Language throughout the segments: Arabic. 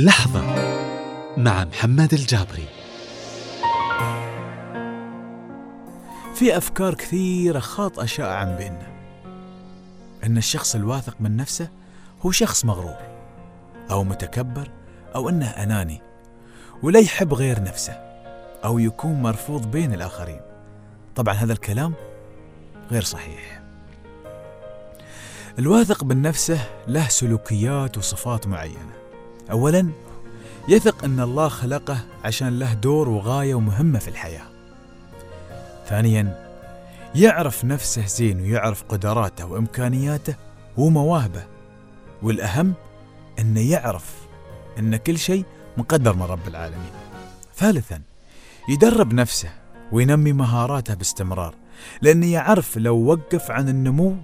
لحظة مع محمد الجابري. في أفكار كثيرة خاطئة شائعة بيننا أن الشخص الواثق من نفسه هو شخص مغرور أو متكبر أو أنه أناني ولا يحب غير نفسه أو يكون مرفوض بين الآخرين. طبعا هذا الكلام غير صحيح. الواثق من نفسه له سلوكيات وصفات معينة. أولا يثق أن الله خلقه عشان له دور وغاية ومهمة في الحياة. ثانيا يعرف نفسه زين ويعرف قدراته وإمكانياته ومواهبه. والأهم أنه يعرف أن كل شيء مقدر من رب العالمين. ثالثا يدرب نفسه وينمي مهاراته باستمرار لأنه يعرف لو وقف عن النمو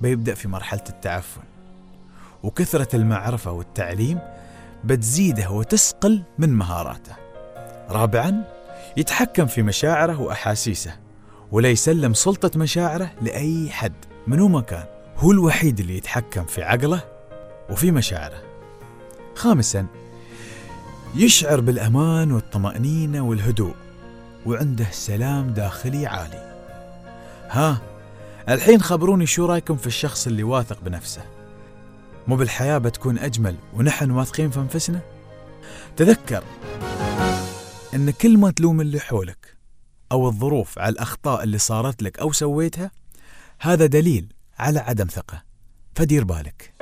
بيبدأ في مرحلة التعفن. وكثرة المعرفة والتعليم بتزيده وتسقل من مهاراته. رابعا يتحكم في مشاعره وأحاسيسه ولا يسلم سلطة مشاعره لأي حد منو مكان هو الوحيد اللي يتحكم في عقله وفي مشاعره. خامسا يشعر بالأمان والطمأنينة والهدوء وعنده سلام داخلي عالي. ها الحين خبروني شو رأيكم في الشخص اللي واثق بنفسه؟ مو بالحياة بتكون أجمل ونحن واثقين في أنفسنا؟ تذكر أن كل ما تلوم اللي حولك أو الظروف على الأخطاء اللي صارت لك أو سويتها هذا دليل على عدم ثقة. فدير بالك.